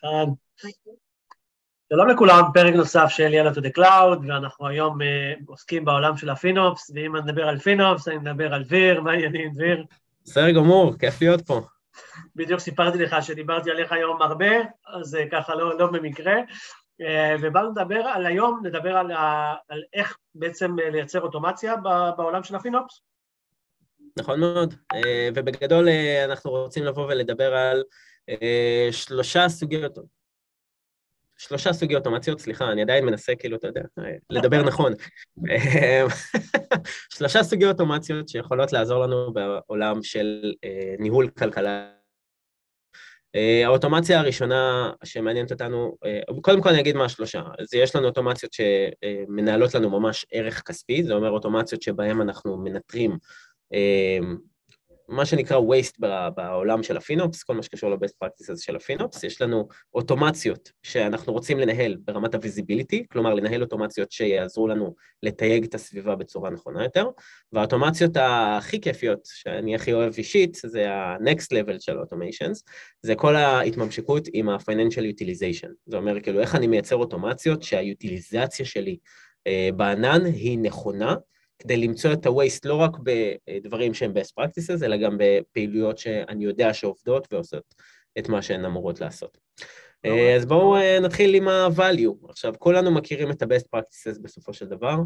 אחד. שלום לכולם, פרק נוסף של יאללה to the cloud, ואנחנו היום uh, עוסקים בעולם של הפינופס, ואם אני מדבר על פינופס, אני מדבר על דביר, מה העניינים, דביר? בסדר גמור, כיף להיות פה. בדיוק סיפרתי לך שדיברתי עליך היום הרבה, אז uh, ככה לא, לא במקרה, uh, ובאנו לדבר על היום, נדבר על, על איך בעצם לייצר אוטומציה בעולם של הפינופס. נכון מאוד, ובגדול אנחנו רוצים לבוא ולדבר על שלושה סוגיות שלושה סוגי אוטומציות, סליחה, אני עדיין מנסה, כאילו, אתה יודע, לדבר נכון. שלושה סוגי אוטומציות שיכולות לעזור לנו בעולם של אה, ניהול כלכלה. אה, האוטומציה הראשונה שמעניינת אותנו, אה, קודם כל אני אגיד מה השלושה. אז יש לנו אוטומציות שמנהלות לנו ממש ערך כספי, זה אומר אוטומציות שבהן אנחנו מנטרים מה שנקרא waste בעולם של הפינופס, כל מה שקשור ל-best practices של הפינופס, יש לנו אוטומציות שאנחנו רוצים לנהל ברמת ה-visibility, כלומר לנהל אוטומציות שיעזרו לנו לתייג את הסביבה בצורה נכונה יותר, והאוטומציות הכי כיפיות, שאני הכי אוהב אישית, זה ה-next level של automations, זה כל ההתממשקות עם ה-financial utilization, זה אומר כאילו איך אני מייצר אוטומציות שהיוטיליזציה שלי אה, בענן היא נכונה, כדי למצוא את ה-waste לא רק בדברים שהם best practices, אלא גם בפעילויות שאני יודע שעובדות ועושות את מה שהן אמורות לעשות. אה, אז בואו אה, נתחיל עם ה-value. עכשיו, כולנו מכירים את ה-best practices בסופו של דבר.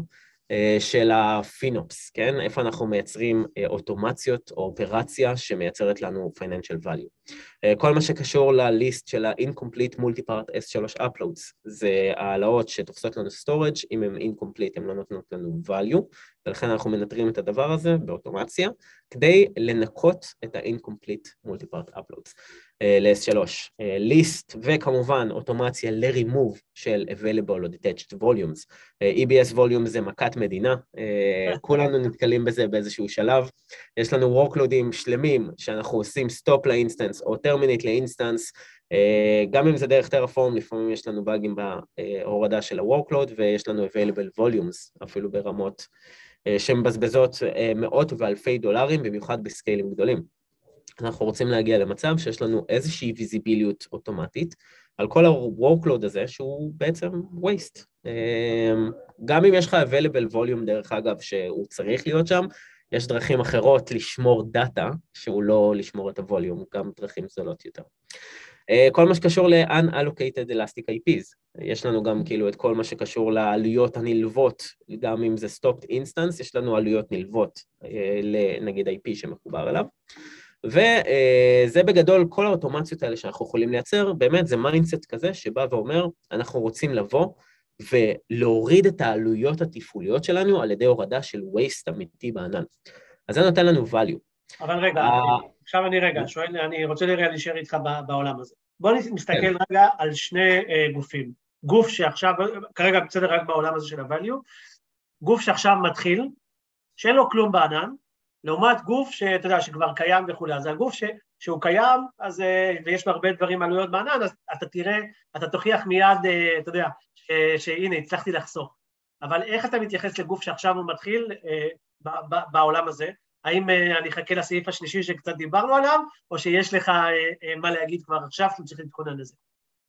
אה, של הפינופס, כן? איפה אנחנו מייצרים אוטומציות או אופרציה שמייצרת לנו financial value. כל מה שקשור לליסט של ה-incomplete multipart S3 uploads, זה העלאות שתופסות לנו storage, אם הן incomplete הן לא נותנות לנו value, ולכן אנחנו מנטרים את הדבר הזה באוטומציה, כדי לנקות את ה-incomplete multipart uploads. ל-S3, list וכמובן אוטומציה ל-remove של available או detached volumes. EBS volume זה מכת מדינה, כולנו נתקלים בזה באיזשהו שלב. יש לנו workloadים שלמים שאנחנו עושים stop ל-instance או terminate ל-instance, גם אם זה דרך Terraform, לפעמים יש לנו באגים בהורדה של ה-workload ויש לנו available volumes, אפילו ברמות שמבזבזות מאות ואלפי דולרים, במיוחד בסקיילים גדולים. אנחנו רוצים להגיע למצב שיש לנו איזושהי ויזיביליות אוטומטית על כל ה-workload הזה שהוא בעצם waste. גם אם יש לך available volume, דרך אגב, שהוא צריך להיות שם, יש דרכים אחרות לשמור דאטה, שהוא לא לשמור את הווליום, גם דרכים זולות יותר. אה, כל מה שקשור ל-unallocated elastic IPs, יש לנו גם כאילו את כל מה שקשור לעלויות הנלוות, גם אם זה stopped instance, יש לנו עלויות נלוות אה, לנגיד IP שמחובר אליו. וזה בגדול כל האוטומציות האלה שאנחנו יכולים לייצר, באמת זה mindset כזה שבא ואומר, אנחנו רוצים לבוא ולהוריד את העלויות התפעוליות שלנו על ידי הורדה של waste אמיתי בענן. אז זה נותן לנו value. אבל רגע, אה, עכשיו אני רגע שואל, אני רוצה להישאר איתך בעולם הזה. בוא נסתכל כן. רגע על שני uh, גופים. גוף שעכשיו, כרגע בסדר רק בעולם הזה של ה-value, גוף שעכשיו מתחיל, שאין לו כלום בענן, לעומת גוף שאתה יודע, שכבר קיים וכולי, אז הגוף ש, שהוא קיים, אז, אה, ויש לו הרבה דברים עלויות בענן, אז אתה תראה, אתה תוכיח מיד, אה, אתה יודע, שהנה, הצלחתי לחסוך. אבל איך אתה מתייחס לגוף שעכשיו הוא מתחיל אה, בעולם הזה? האם אני אחכה לסעיף השלישי שקצת דיברנו עליו, או שיש לך מה להגיד כבר עכשיו שאתה צריך להתכונן לזה?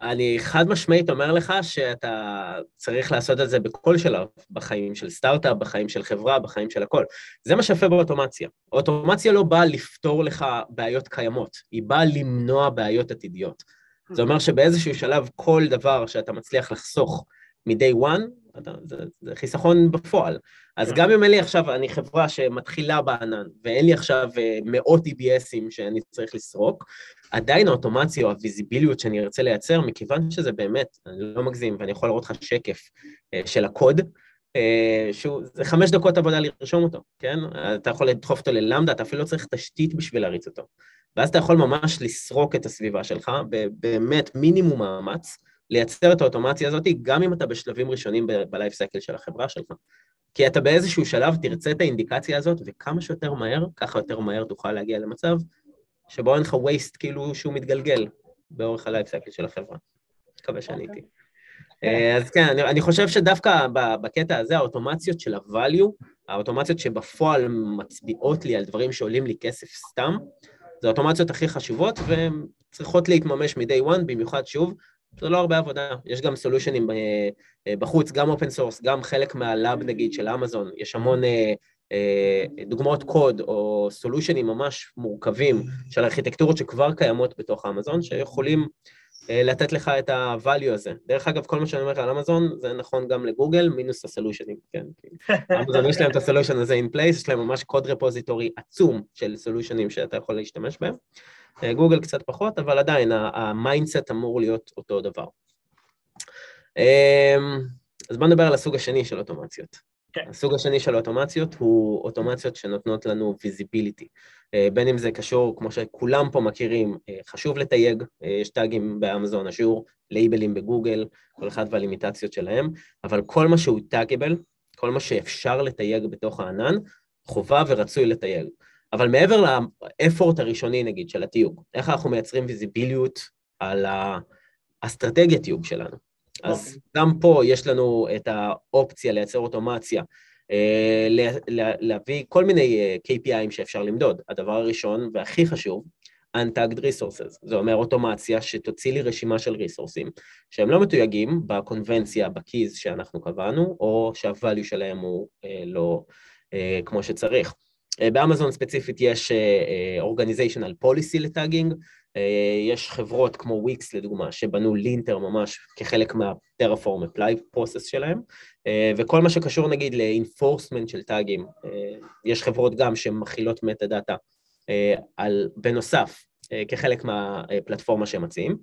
אני חד משמעית אומר לך שאתה צריך לעשות את זה בכל שלב בחיים של סטארט-אפ, בחיים של חברה, בחיים של הכל. זה מה שיפה באוטומציה. אוטומציה לא באה לפתור לך בעיות קיימות, היא באה למנוע בעיות עתידיות. זה אומר שבאיזשהו שלב כל דבר שאתה מצליח לחסוך מ-day one, זה, זה חיסכון בפועל. אז. גם אם אין לי עכשיו, אני חברה שמתחילה בענן, ואין לי עכשיו אה, מאות EBSים שאני צריך לסרוק, עדיין האוטומציה או הוויזיביליות שאני ארצה לייצר, מכיוון שזה באמת, אני לא מגזים, ואני יכול להראות לך שקף אה, של הקוד, אה, שהוא, זה חמש דקות עבודה לרשום אותו, כן? אתה יכול לדחוף אותו ללמדה, אתה אפילו לא צריך תשתית בשביל להריץ אותו. ואז אתה יכול ממש לסרוק את הסביבה שלך, באמת מינימום מאמץ, לייצר את האוטומציה הזאת, גם אם אתה בשלבים ראשונים בלייף סייקל של החברה שלך. כי אתה באיזשהו שלב תרצה את האינדיקציה הזאת, וכמה שיותר מהר, ככה יותר מהר תוכל להגיע למצב שבו אין לך waste כאילו שהוא מתגלגל באורך הלייף סייקל של החברה. מקווה שאני איתי. אה, אז כן, אני, אני חושב שדווקא בקטע הזה, האוטומציות של ה-value, האוטומציות שבפועל מצביעות לי על דברים שעולים לי כסף סתם, זה האוטומציות הכי חשובות, והן צריכות להתממש מ-day one, במיוחד שוב, זה לא הרבה עבודה, יש גם solution ים בחוץ, גם open source, גם חלק מה-lab נגיד של אמזון, יש המון אה, דוגמאות קוד או solution ים ממש מורכבים של ארכיטקטורות שכבר קיימות בתוך אמזון, שיכולים אה, לתת לך את ה-value הזה. דרך אגב, כל מה שאני אומר על אמזון, זה נכון גם לגוגל, מינוס הסולושנים, כן. אמזון יש להם את הסולושן הזה in place, יש להם ממש קוד repository עצום של solution ים שאתה יכול להשתמש בהם. גוגל קצת פחות, אבל עדיין ה-mindset אמור להיות אותו דבר. אז בוא נדבר על הסוג השני של אוטומציות. כן. הסוג השני של אוטומציות הוא אוטומציות שנותנות לנו visibility. אה, בין אם זה קשור, כמו שכולם פה מכירים, אה, חשוב לתייג, אה, יש tag ים באמזון, Azure, label ים בגוגל, כל אחד והלימיטציות שלהם, אבל כל מה שהוא taggable, כל מה שאפשר לתייג בתוך הענן, חובה ורצוי לתייג. אבל מעבר לאפורט הראשוני, נגיד, של התיוג, איך אנחנו מייצרים ויזיביליות על האסטרטגיית תיוג שלנו? אז אוקיי. גם פה יש לנו את האופציה לייצר אוטומציה, אה, להביא כל מיני אה, KPIים שאפשר למדוד. הדבר הראשון והכי חשוב, Untagged Resources, זה אומר אוטומציה שתוציא לי רשימה של ריסורסים שהם לא מתויגים בקונבנציה, בקיז שאנחנו קבענו, או שה-value שלהם הוא אה, לא כמו שצריך. באמזון ספציפית יש Organizational Policy ל-tagging, אה, יש חברות כמו וויקס לדוגמה, שבנו linter ממש כחלק מה-Terraform Apply process שלהם, אה, וכל מה שקשור נגיד ל-enforcement של tag ים, אה, יש חברות גם שמכילות metadata על, בנוסף, כחלק מהפלטפורמה שהם מציעים.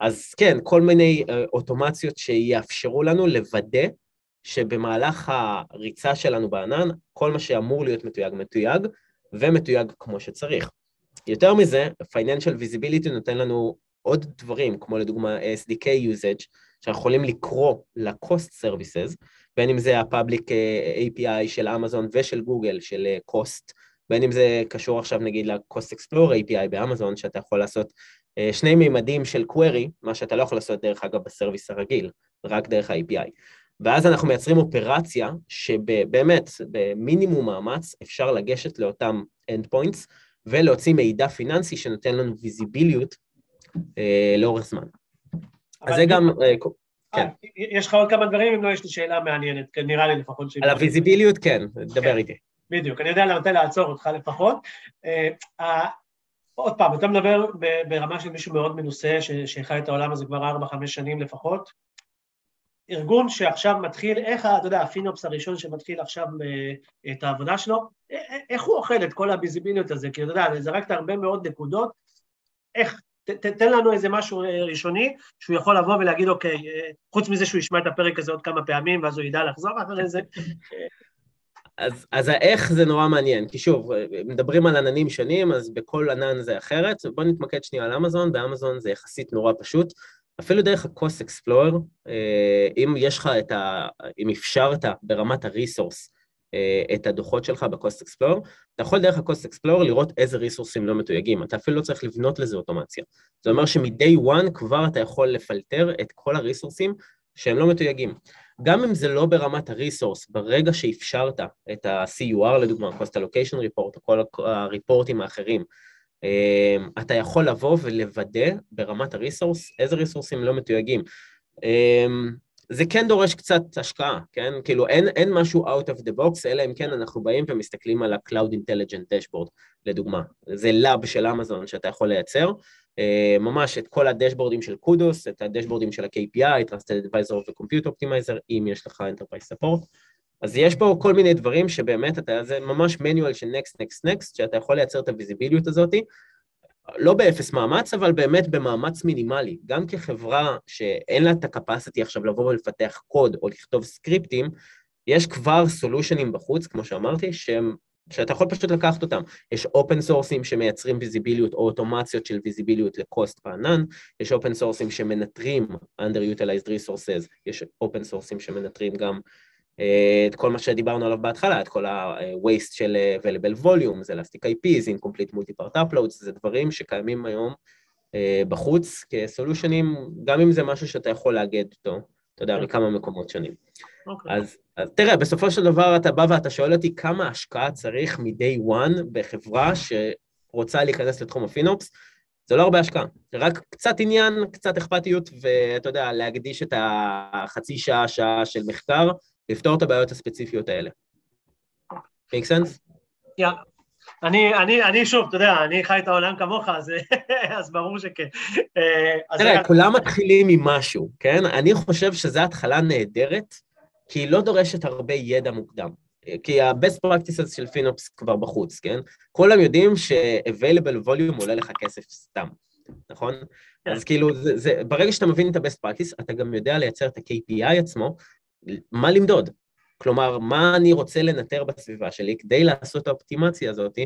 אז כן, כל מיני אוטומציות שיאפשרו לנו לוודא שבמהלך הריצה שלנו בענן, כל מה שאמור להיות מתויג מתויג, ומתויג כמו שצריך. יותר מזה, Financial Visibility נותן לנו עוד דברים, כמו לדוגמה SDK usage, שאנחנו יכולים לקרוא ל-Cost Services, בין אם זה ה-Public אה, API של אמזון ושל גוגל, של אה, Cost, בין אם זה קשור עכשיו נגיד ל-Cost Explorer API באמזון, שאתה יכול לעשות אה, שני מימדים של query, מה שאתה לא יכול לעשות דרך אגב בסרוויס הרגיל, רק דרך ה-API. ואז אנחנו מייצרים אופרציה שבאמת, במינימום מאמץ, אפשר לגשת לאותם endpoints, ולהוציא מידע פיננסי שנותן לנו ויזיביליות אה, לאורך זמן. אז זה גם... אה, כן. אה, יש לך עוד כמה דברים, אם לא, יש לי שאלה מעניינת, כן, נראה לי לפחות ש... על הוויזיביליות, כן, דבר כן, איתי. בדיוק, אני יודע למתי לעצור אותך לפחות. אה, עוד פעם, אתה מדבר ברמה של מישהו מאוד מנוסה, שחי את העולם הזה כבר 4-5 שנים לפחות, ארגון שעכשיו מתחיל, איך, אתה יודע, הפינופס הראשון שמתחיל עכשיו אה, את העבודה שלו, איך הוא אוכל את כל הביזיביליות הזה? כי אתה יודע, זרקת הרבה מאוד נקודות, איך, ת, תן לנו איזה משהו אה, ראשוני, שהוא יכול לבוא ולהגיד, אוקיי, אה, חוץ מזה שהוא ישמע את הפרק הזה עוד כמה פעמים, ואז הוא ידע לחזור אחרי זה. אז, אז האיך זה נורא מעניין, כי שוב, מדברים על עננים שונים, אז בכל ענן זה אחרת. בואו נתמקד שנייה על אמזון, באמזון זה יחסית נורא פשוט. אפילו דרך ה-Cost Explorer, אה, אם יש לך את ה... אם אפשרת ברמת ה-resource אה, את הדוחות שלך ב-Cost Explorer, אתה יכול דרך ה-Cost Explorer לראות איזה ריסורסים לא מתויגים, אתה אפילו לא צריך לבנות לזה אוטומציה. זה אומר שמ-day one כבר אתה יכול לפלטר את כל הריסורסים שהם לא מתויגים. גם אם זה לא ברמת הריסורס, ברגע שאפשרת את ה-CUR לדוגמה, Cost Allocation Report, או כל הריפורטים האחרים, אתה יכול לבוא ולוודא ברמת הריסורס איזה ריסורסים לא מתויגים. אמ, זה כן דורש קצת השקעה, כן? כאילו אין, אין משהו out of the box, אלא אם כן אנחנו באים ומסתכלים על ה-Cloud Intelligent Dashboard, לדוגמה. זה לאב של אמזון שאתה יכול לייצר, אמ, ממש את כל הדשבורדים של קודוס, את הדשבורדים של ה-KPI, Trusted Advisor ו-Compute Optimizer, אם יש לך Enterprise Support. אז יש פה כל מיני דברים שבאמת אתה, זה ממש manual של next, next, next, שאתה יכול לייצר את הוויזיביליות הזאת, לא באפס מאמץ, אבל באמת במאמץ מינימלי. גם כחברה שאין לה את ה-capacity עכשיו לבוא ולפתח קוד או לכתוב סקריפטים, יש כבר solution ים בחוץ, כמו שאמרתי, שהם, שאתה יכול פשוט לקחת אותם. יש open source ים שמייצרים ויזיביליות או אוטומציות של ויזיביליות ל-cost בענן, יש open source ים שמנטרים underutilized resources, יש אופן סורסים שמנטרים גם את כל מה שדיברנו עליו בהתחלה, את כל ה-waste של available volume, זה elastic IPs, incomplete multi-part uploads, זה דברים שקיימים היום אה, בחוץ כסולושנים, גם אם זה משהו שאתה יכול לאגד אותו, אתה יודע, מכמה מקומות שונים. Okay. אוקיי. אז, אז תראה, בסופו של דבר אתה בא ואתה שואל אותי כמה השקעה צריך מ-day one בחברה ש... רוצה להיכנס לתחום הפינופס, זה לא הרבה השקעה, זה רק קצת עניין, קצת אכפתיות, ואתה יודע, להקדיש את החצי שעה, שעה של מחקר, לפתור את הבעיות הספציפיות האלה. make sense? יאללה. אני, אני, אני שוב, אתה יודע, אני חי את העולם כמוך, אז, אז ברור שכן. אה, תראה, כולם מתחילים ממשהו, כן? אני חושב שזו התחלה נהדרת, כי היא לא דורשת הרבה ידע מוקדם. כי ה-best practices של פינופס כבר בחוץ, כן? כולם יודעים ש-available volume עולה לך כסף סתם, נכון? כן. אז כאילו, זה, זה, ברגע שאתה מבין את ה-best practice, אתה גם יודע לייצר את ה-KPI עצמו, מה למדוד. כלומר, מה אני רוצה לנטר בסביבה שלי כדי לעשות את האופטימציה הזאת,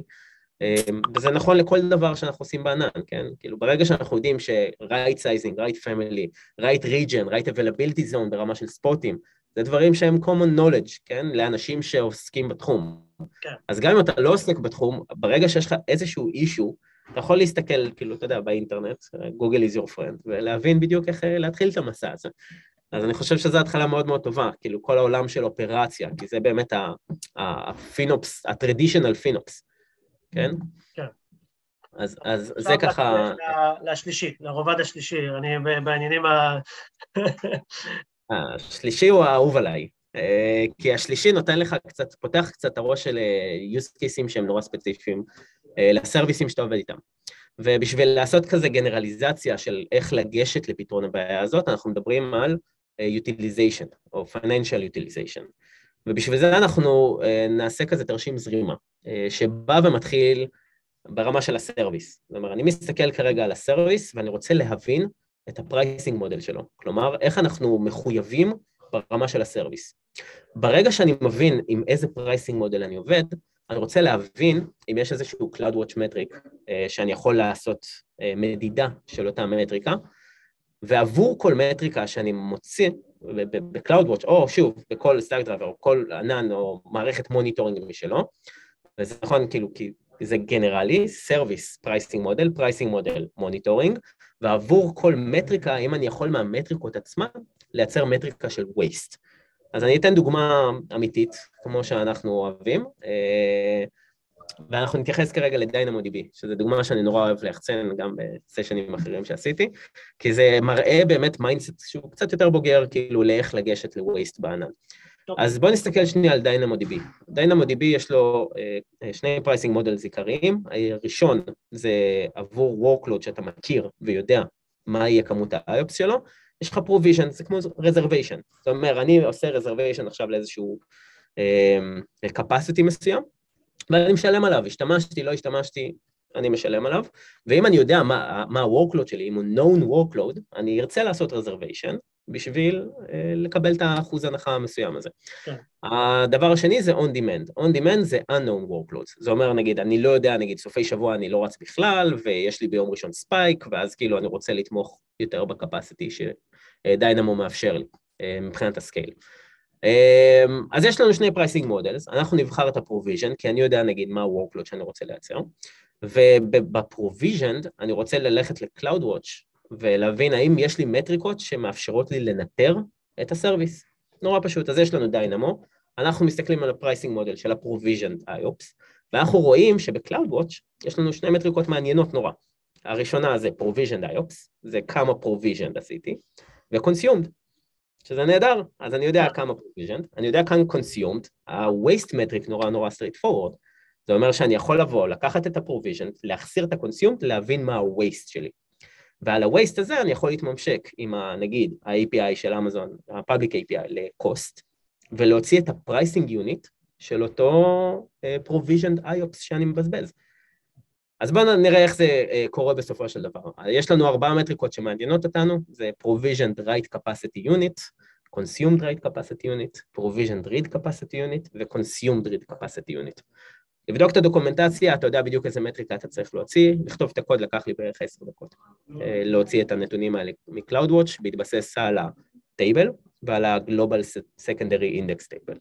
אמ, וזה נכון לכל דבר שאנחנו עושים בענן, כן? כאילו, ברגע שאנחנו יודעים ש-right sizing, right family, right region, right availability zone ברמה של ספוטים, זה דברים שהם common knowledge, כן? לאנשים שעוסקים בתחום. כן. אז גם אם אתה לא עוסק בתחום, ברגע שיש לך איזשהו אישו, אתה יכול להסתכל, כאילו, אתה יודע, באינטרנט, Google is your friend, ולהבין בדיוק איך אה, להתחיל את המסע הזה. אז אני חושב שזו התחלה מאוד מאוד טובה, כאילו, כל העולם של אופרציה, כי זה באמת הפינופס, הטרדישיונל פינופס, כן? כן. אז, אז זה ככה... לשלישי, לרובד השלישי, אני בעניינים ה... השלישי הוא האהוב עליי, אה, כי השלישי נותן לך קצת, פותח קצת את הראש של אה, use cases שהם נורא ספציפיים, אה, לסרוויסים שאתה עובד איתם. ובשביל לעשות כזה גנרליזציה של איך לגשת לפתרון הבעיה הזאת, אנחנו מדברים על utilization, או financial utilization. ובשביל זה אנחנו נעשה כזה תרשים זרימה, שבא ומתחיל ברמה של הסרוויס. זאת אומרת, אני מסתכל כרגע על הסרוויס ואני רוצה להבין את הפרייסינג מודל שלו. כלומר, איך אנחנו מחויבים ברמה של ה-service. ברגע שאני מבין עם איזה pricing model אני עובד, אני רוצה להבין אם יש איזשהו CloudWatch metric אה, שאני יכול לעשות אה, מדידה של אותה מטריקה, ועבור כל מטריקה שאני מוציא ב-CloudWatch, או שוב, בכל Stackdriver, או כל ענן, או מערכת monitoring משלו, וזה נכון, כאילו, כי זה גנרלי, service pricing model, pricing model monitoring, ועבור כל מטריקה, אם אני יכול מהמטריקות עצמן, לייצר מטריקה של waste. אז אני אתן דוגמה אמיתית, כמו שאנחנו אוהבים, אה, ואנחנו נתייחס כרגע ל-DynamoDB, שזו דוגמה שאני נורא אוהב ליחצן גם בסשנים אחרים שעשיתי, כי זה מראה באמת mindset שהוא קצת יותר בוגר, כאילו לאיך לגשת ל-waste בענן. אז בואו נסתכל שנייה על DynamoDB. DynamoDB יש לו אה, שני pricing models עיקריים. הראשון זה עבור workload שאתה מכיר ויודע מה יהיה כמות ה-IOPS שלו, יש לך provision, זה כמו reservation. זאת אומרת, אני עושה reservation עכשיו לאיזשהו uh, capacity מסוים, ואני משלם עליו, השתמשתי, לא השתמשתי, אני משלם עליו, ואם אני יודע מה, מה ה-workload שלי, אם הוא known workload, אני ארצה לעשות reservation, בשביל אה, לקבל את האחוז הנחה המסוים הזה. כן. הדבר השני זה on demand. on demand זה unknown workloads. זה אומר, נגיד, אני לא יודע, נגיד, סופי שבוע אני לא רץ בכלל, ויש לי ביום ראשון ספייק, ואז כאילו אני רוצה לתמוך יותר בקפסיטי שדיינמו מאפשר לי, אה, מבחינת ה-scale. אה, אז יש לנו שני pricing models, אנחנו נבחר את ה-provision, כי אני יודע נגיד מה ה-workload שאני רוצה לייצר, וב-provision אני רוצה ללכת ל-CloudWatch ולהבין האם יש לי מטריקות שמאפשרות לי לנטר את ה-service. נורא פשוט, אז יש לנו Dynamo, אנחנו מסתכלים על הפרייסינג מודל של ה-provisioned IOPS, ואנחנו רואים שב-CloudWatch יש לנו שני מטריקות מעניינות נורא. הראשונה זה provisioned IOPS, זה כמה provisioned עשיתי, ו-consumed, שזה נהדר, אז אני יודע כמה provisioned, אני יודע כמה consumed, ה-waste metric נורא נורא straight forward, זה אומר שאני יכול לבוא, לקחת את ה-provisioned, להחסיר את ה-consumed, להבין מה ה-waste שלי. ועל ה-waste הזה אני יכול להתממשק עם, ה, נגיד, ה-API של אמזון, ה-Public API ל-Cost, ולהוציא את ה-Pricing Unit של אותו uh, Provisioned IOPS שאני מבזבז. אז בואו נראה איך זה uh, קורה בסופו של דבר. יש לנו ארבעה מטריקות שמעניינות אותנו, זה Provisioned Write Capacity Unit, Consumed Write Capacity Unit, Provisioned Read Capacity Unit ו-Consumed Read Capacity Unit. לבדוק את הדוקומנטציה, אתה יודע בדיוק איזה מטריקה אתה צריך להוציא, לכתוב את הקוד לקח לי בערך עשר דקות. אה, להוציא את הנתונים האלה מ-CloudWatch בהתבסס על ה-Table ועל ה-Global Secondary Index Table.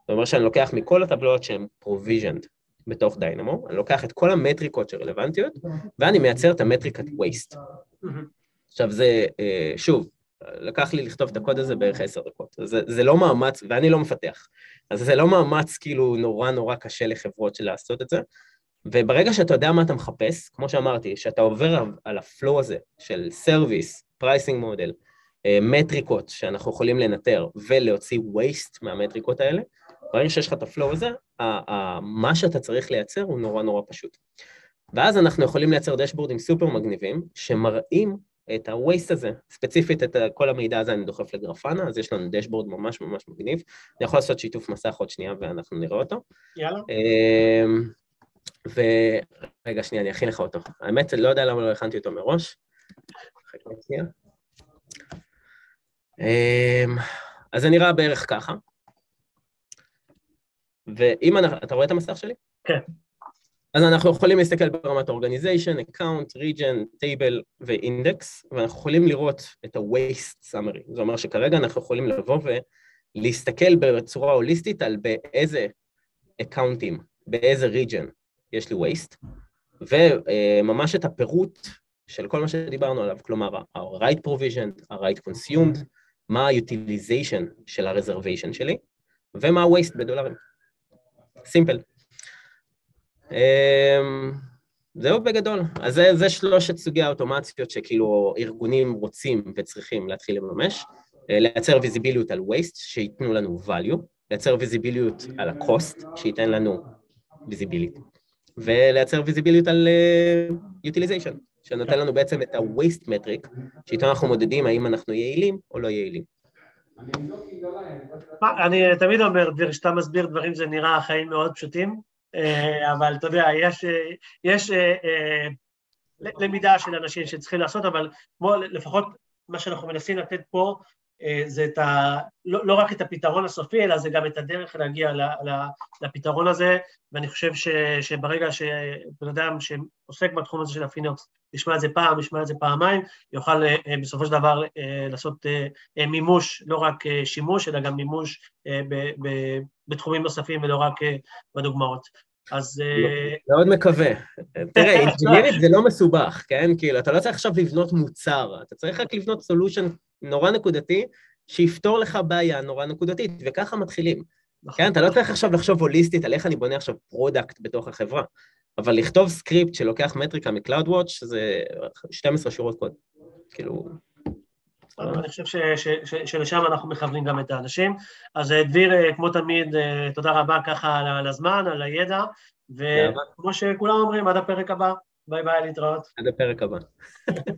זאת אומרת שאני לוקח מכל הטבלאות שהן provisioned בתוך Dynamo, אני לוקח את כל המטריקות שרלוונטיות, ואני מייצר את המטריקת waste. עכשיו זה, אה, שוב, לקח לי לכתוב את הקוד הזה בערך עשר דקות. זה, זה לא מאמץ, ואני לא מפתח, אז זה לא מאמץ כאילו נורא נורא קשה לחברות של לעשות את זה. וברגע שאתה יודע מה אתה מחפש, כמו שאמרתי, שאתה עובר על ה-flow הזה של service, pricing model, מטריקות שאנחנו יכולים לנטר ולהוציא waste מהמטריקות האלה, ברגע שיש לך את הפלואו הזה, מה שאתה צריך לייצר הוא נורא נורא פשוט. ואז אנחנו יכולים לייצר דשבורדים סופר מגניבים, שמראים את ה-waste הזה, ספציפית את כל המידע הזה אני דוחף לגרפנה, אז יש לנו דשבורד ממש ממש מגניב. אני יכול לעשות שיתוף מסך עוד שנייה ואנחנו נראה אותו. יאללה. אמ, ורגע, שנייה, אני אכין לך אותו. האמת, לא יודע למה לא הכנתי אותו מראש. אמ, אז זה נראה בערך ככה. ואם אנחנו, אתה רואה את המסך שלי? כן. אז אנחנו יכולים להסתכל ברמת Organization, Account, Region, Table ו-Index, ואנחנו יכולים לראות את ה-Waste Summary. זה אומר שכרגע אנחנו יכולים לבוא ולהסתכל בצורה הוליסטית על באיזה אקאונטים, באיזה region יש לי Waste, וממש את הפירוט של כל מה שדיברנו עליו, כלומר ה-Right Provision, ה-Right Consumed, מה ה-Utilization של ה-Reservation שלי, ומה ה-Waste בדולרים. סימפל. אמ, זהו בגדול. אז זה, זה שלושת סוגי האוטומציות שכאילו ארגונים רוצים וצריכים להתחיל לממש. אה, לייצר ויזיביליות על waste, שייתנו לנו value, לייצר ויזיביליות על ה-cost, שייתן לנו visibility, ולייצר ויזיביליות על uh, utilization, שנותן לנו בעצם את ה-waste metric, שאיתו אנחנו מודדים האם אנחנו יעילים או לא יעילים. אני תמיד אומר, כשאתה מסביר דברים זה נראה חיים מאוד פשוטים, אה, אבל אתה יודע, יש, אה, אה, למידה של אנשים שצריכים לעשות, אבל לפחות מה שאנחנו מנסים לתת פה, זה את ה... לא, לא רק את הפתרון הסופי, אלא זה גם את הדרך להגיע לפתרון הזה, ואני חושב ש, שברגע שבן אדם שעוסק בתחום הזה של ה FinOps ישמע את זה פעם, ישמע את זה פעמיים, יוכל בסופו של דבר לעשות מימוש, לא רק שימוש, אלא גם מימוש בתחומים נוספים ולא רק אה, בדוגמאות. אז... אה, מאוד מקווה. תראה, engineering ית זה לא מסובך, כן? כאילו, אתה לא צריך עכשיו לבנות מוצר, אתה צריך רק לבנות solution נורא נקודתי, שיפתור לך בעיה נורא נקודתית, וככה מתחילים. נכון. כן, אתה לא צריך עכשיו לחשוב הוליסטית על איך אני בונה עכשיו product בתוך החברה, אבל לכתוב סקריפט שלוקח מטריקה מ CloudWatch זה 12 שורות קוד. כאילו, אני חושב שלשם אנחנו מכוונים גם את האנשים. אז אה, דביר, אה, כמו תמיד, אה, תודה רבה ככה על הזמן, על הידע, וכמו שכולם אומרים, עד הפרק הבא. ביי ביי, להתראות. עד הפרק הבא.